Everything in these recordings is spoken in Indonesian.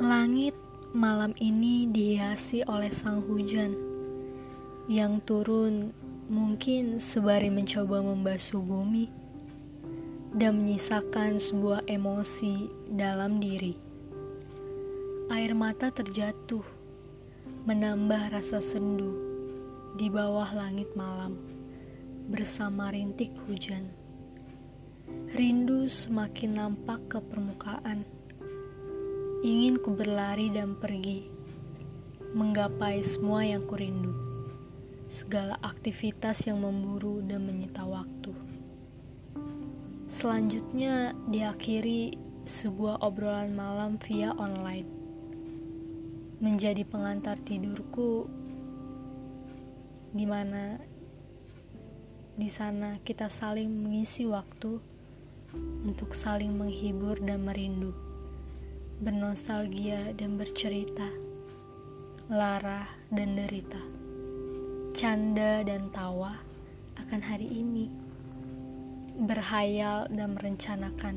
Langit malam ini dihiasi oleh sang hujan yang turun mungkin sebari mencoba membasuh bumi dan menyisakan sebuah emosi dalam diri. Air mata terjatuh, menambah rasa sendu di bawah langit malam bersama rintik hujan. Rindu semakin nampak ke permukaan Ingin ku berlari dan pergi, menggapai semua yang kurindu, segala aktivitas yang memburu dan menyita waktu. Selanjutnya diakhiri sebuah obrolan malam via online. Menjadi pengantar tidurku di mana di sana kita saling mengisi waktu untuk saling menghibur dan merindu bernostalgia dan bercerita, lara dan derita, canda dan tawa akan hari ini, berhayal dan merencanakan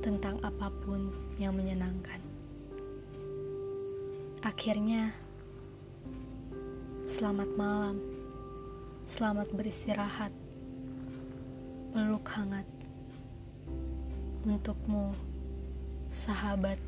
tentang apa pun yang menyenangkan. Akhirnya, selamat malam, selamat beristirahat, peluk hangat untukmu sahabat